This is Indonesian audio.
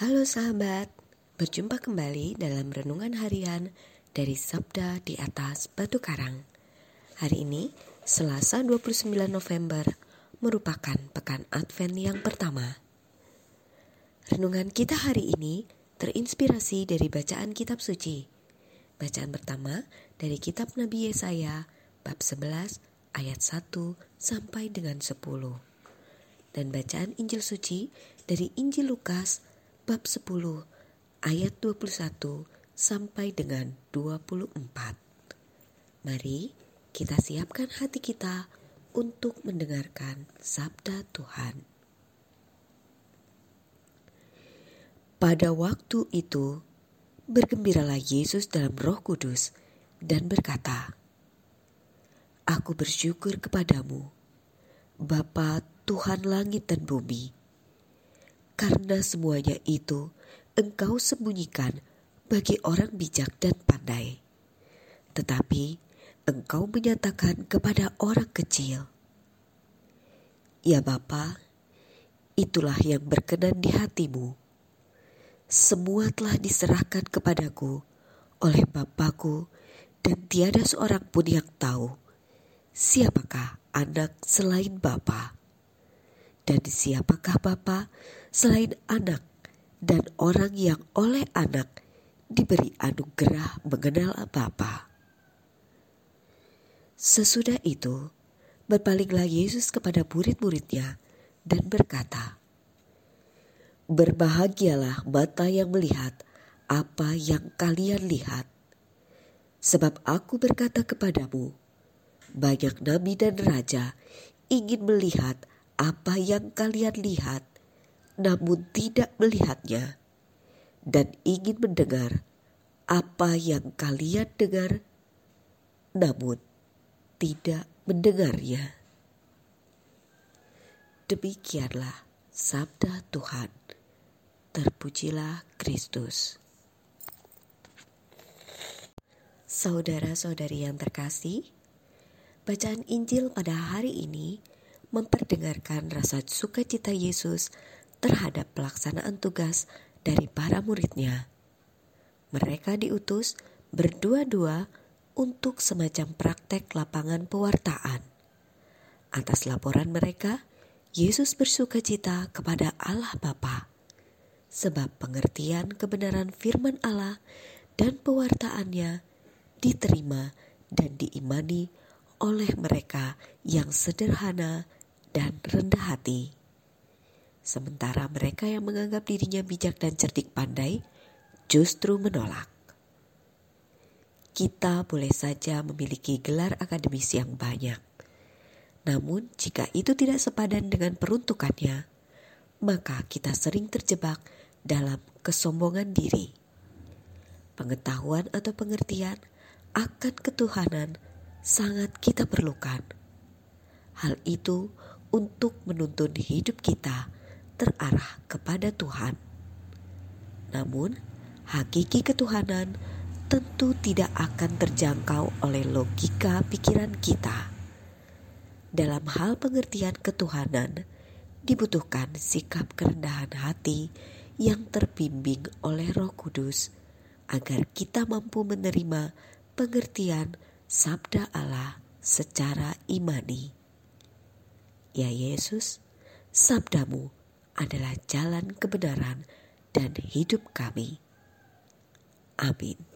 Halo sahabat, berjumpa kembali dalam renungan harian dari Sabda di atas Batu Karang. Hari ini, Selasa 29 November, merupakan pekan Advent yang pertama. Renungan kita hari ini terinspirasi dari bacaan kitab suci. Bacaan pertama dari kitab Nabi Yesaya bab 11 ayat 1 sampai dengan 10. Dan bacaan Injil suci dari Injil Lukas bab 10 ayat 21 sampai dengan 24. Mari kita siapkan hati kita untuk mendengarkan sabda Tuhan. Pada waktu itu, bergembiralah Yesus dalam Roh Kudus dan berkata, Aku bersyukur kepadamu, Bapa Tuhan langit dan bumi, karena semuanya itu engkau sembunyikan bagi orang bijak dan pandai. Tetapi engkau menyatakan kepada orang kecil. Ya Bapa, itulah yang berkenan di hatimu. Semua telah diserahkan kepadaku oleh Bapakku dan tiada seorang pun yang tahu siapakah anak selain Bapa dan siapakah Bapa selain anak dan orang yang oleh anak diberi anugerah mengenal Bapa. Sesudah itu, berpalinglah Yesus kepada murid-muridnya dan berkata, Berbahagialah mata yang melihat apa yang kalian lihat. Sebab aku berkata kepadamu, banyak nabi dan raja ingin melihat apa yang kalian lihat, namun tidak melihatnya, dan ingin mendengar apa yang kalian dengar, namun tidak mendengarnya. Demikianlah sabda Tuhan. Terpujilah Kristus. Saudara-saudari yang terkasih, bacaan Injil pada hari ini memperdengarkan rasa sukacita Yesus terhadap pelaksanaan tugas dari para muridnya. Mereka diutus berdua-dua untuk semacam praktek lapangan pewartaan. Atas laporan mereka, Yesus bersukacita kepada Allah Bapa, sebab pengertian kebenaran firman Allah dan pewartaannya diterima dan diimani oleh mereka yang sederhana dan rendah hati. Sementara mereka yang menganggap dirinya bijak dan cerdik pandai justru menolak. Kita boleh saja memiliki gelar akademis yang banyak. Namun jika itu tidak sepadan dengan peruntukannya, maka kita sering terjebak dalam kesombongan diri. Pengetahuan atau pengertian akan ketuhanan sangat kita perlukan. Hal itu untuk menuntun hidup kita terarah kepada Tuhan. Namun, hakiki ketuhanan tentu tidak akan terjangkau oleh logika pikiran kita. Dalam hal pengertian ketuhanan, dibutuhkan sikap kerendahan hati yang terbimbing oleh Roh Kudus agar kita mampu menerima pengertian sabda Allah secara imani. Ya Yesus, sabdamu adalah jalan kebenaran dan hidup kami. Amin.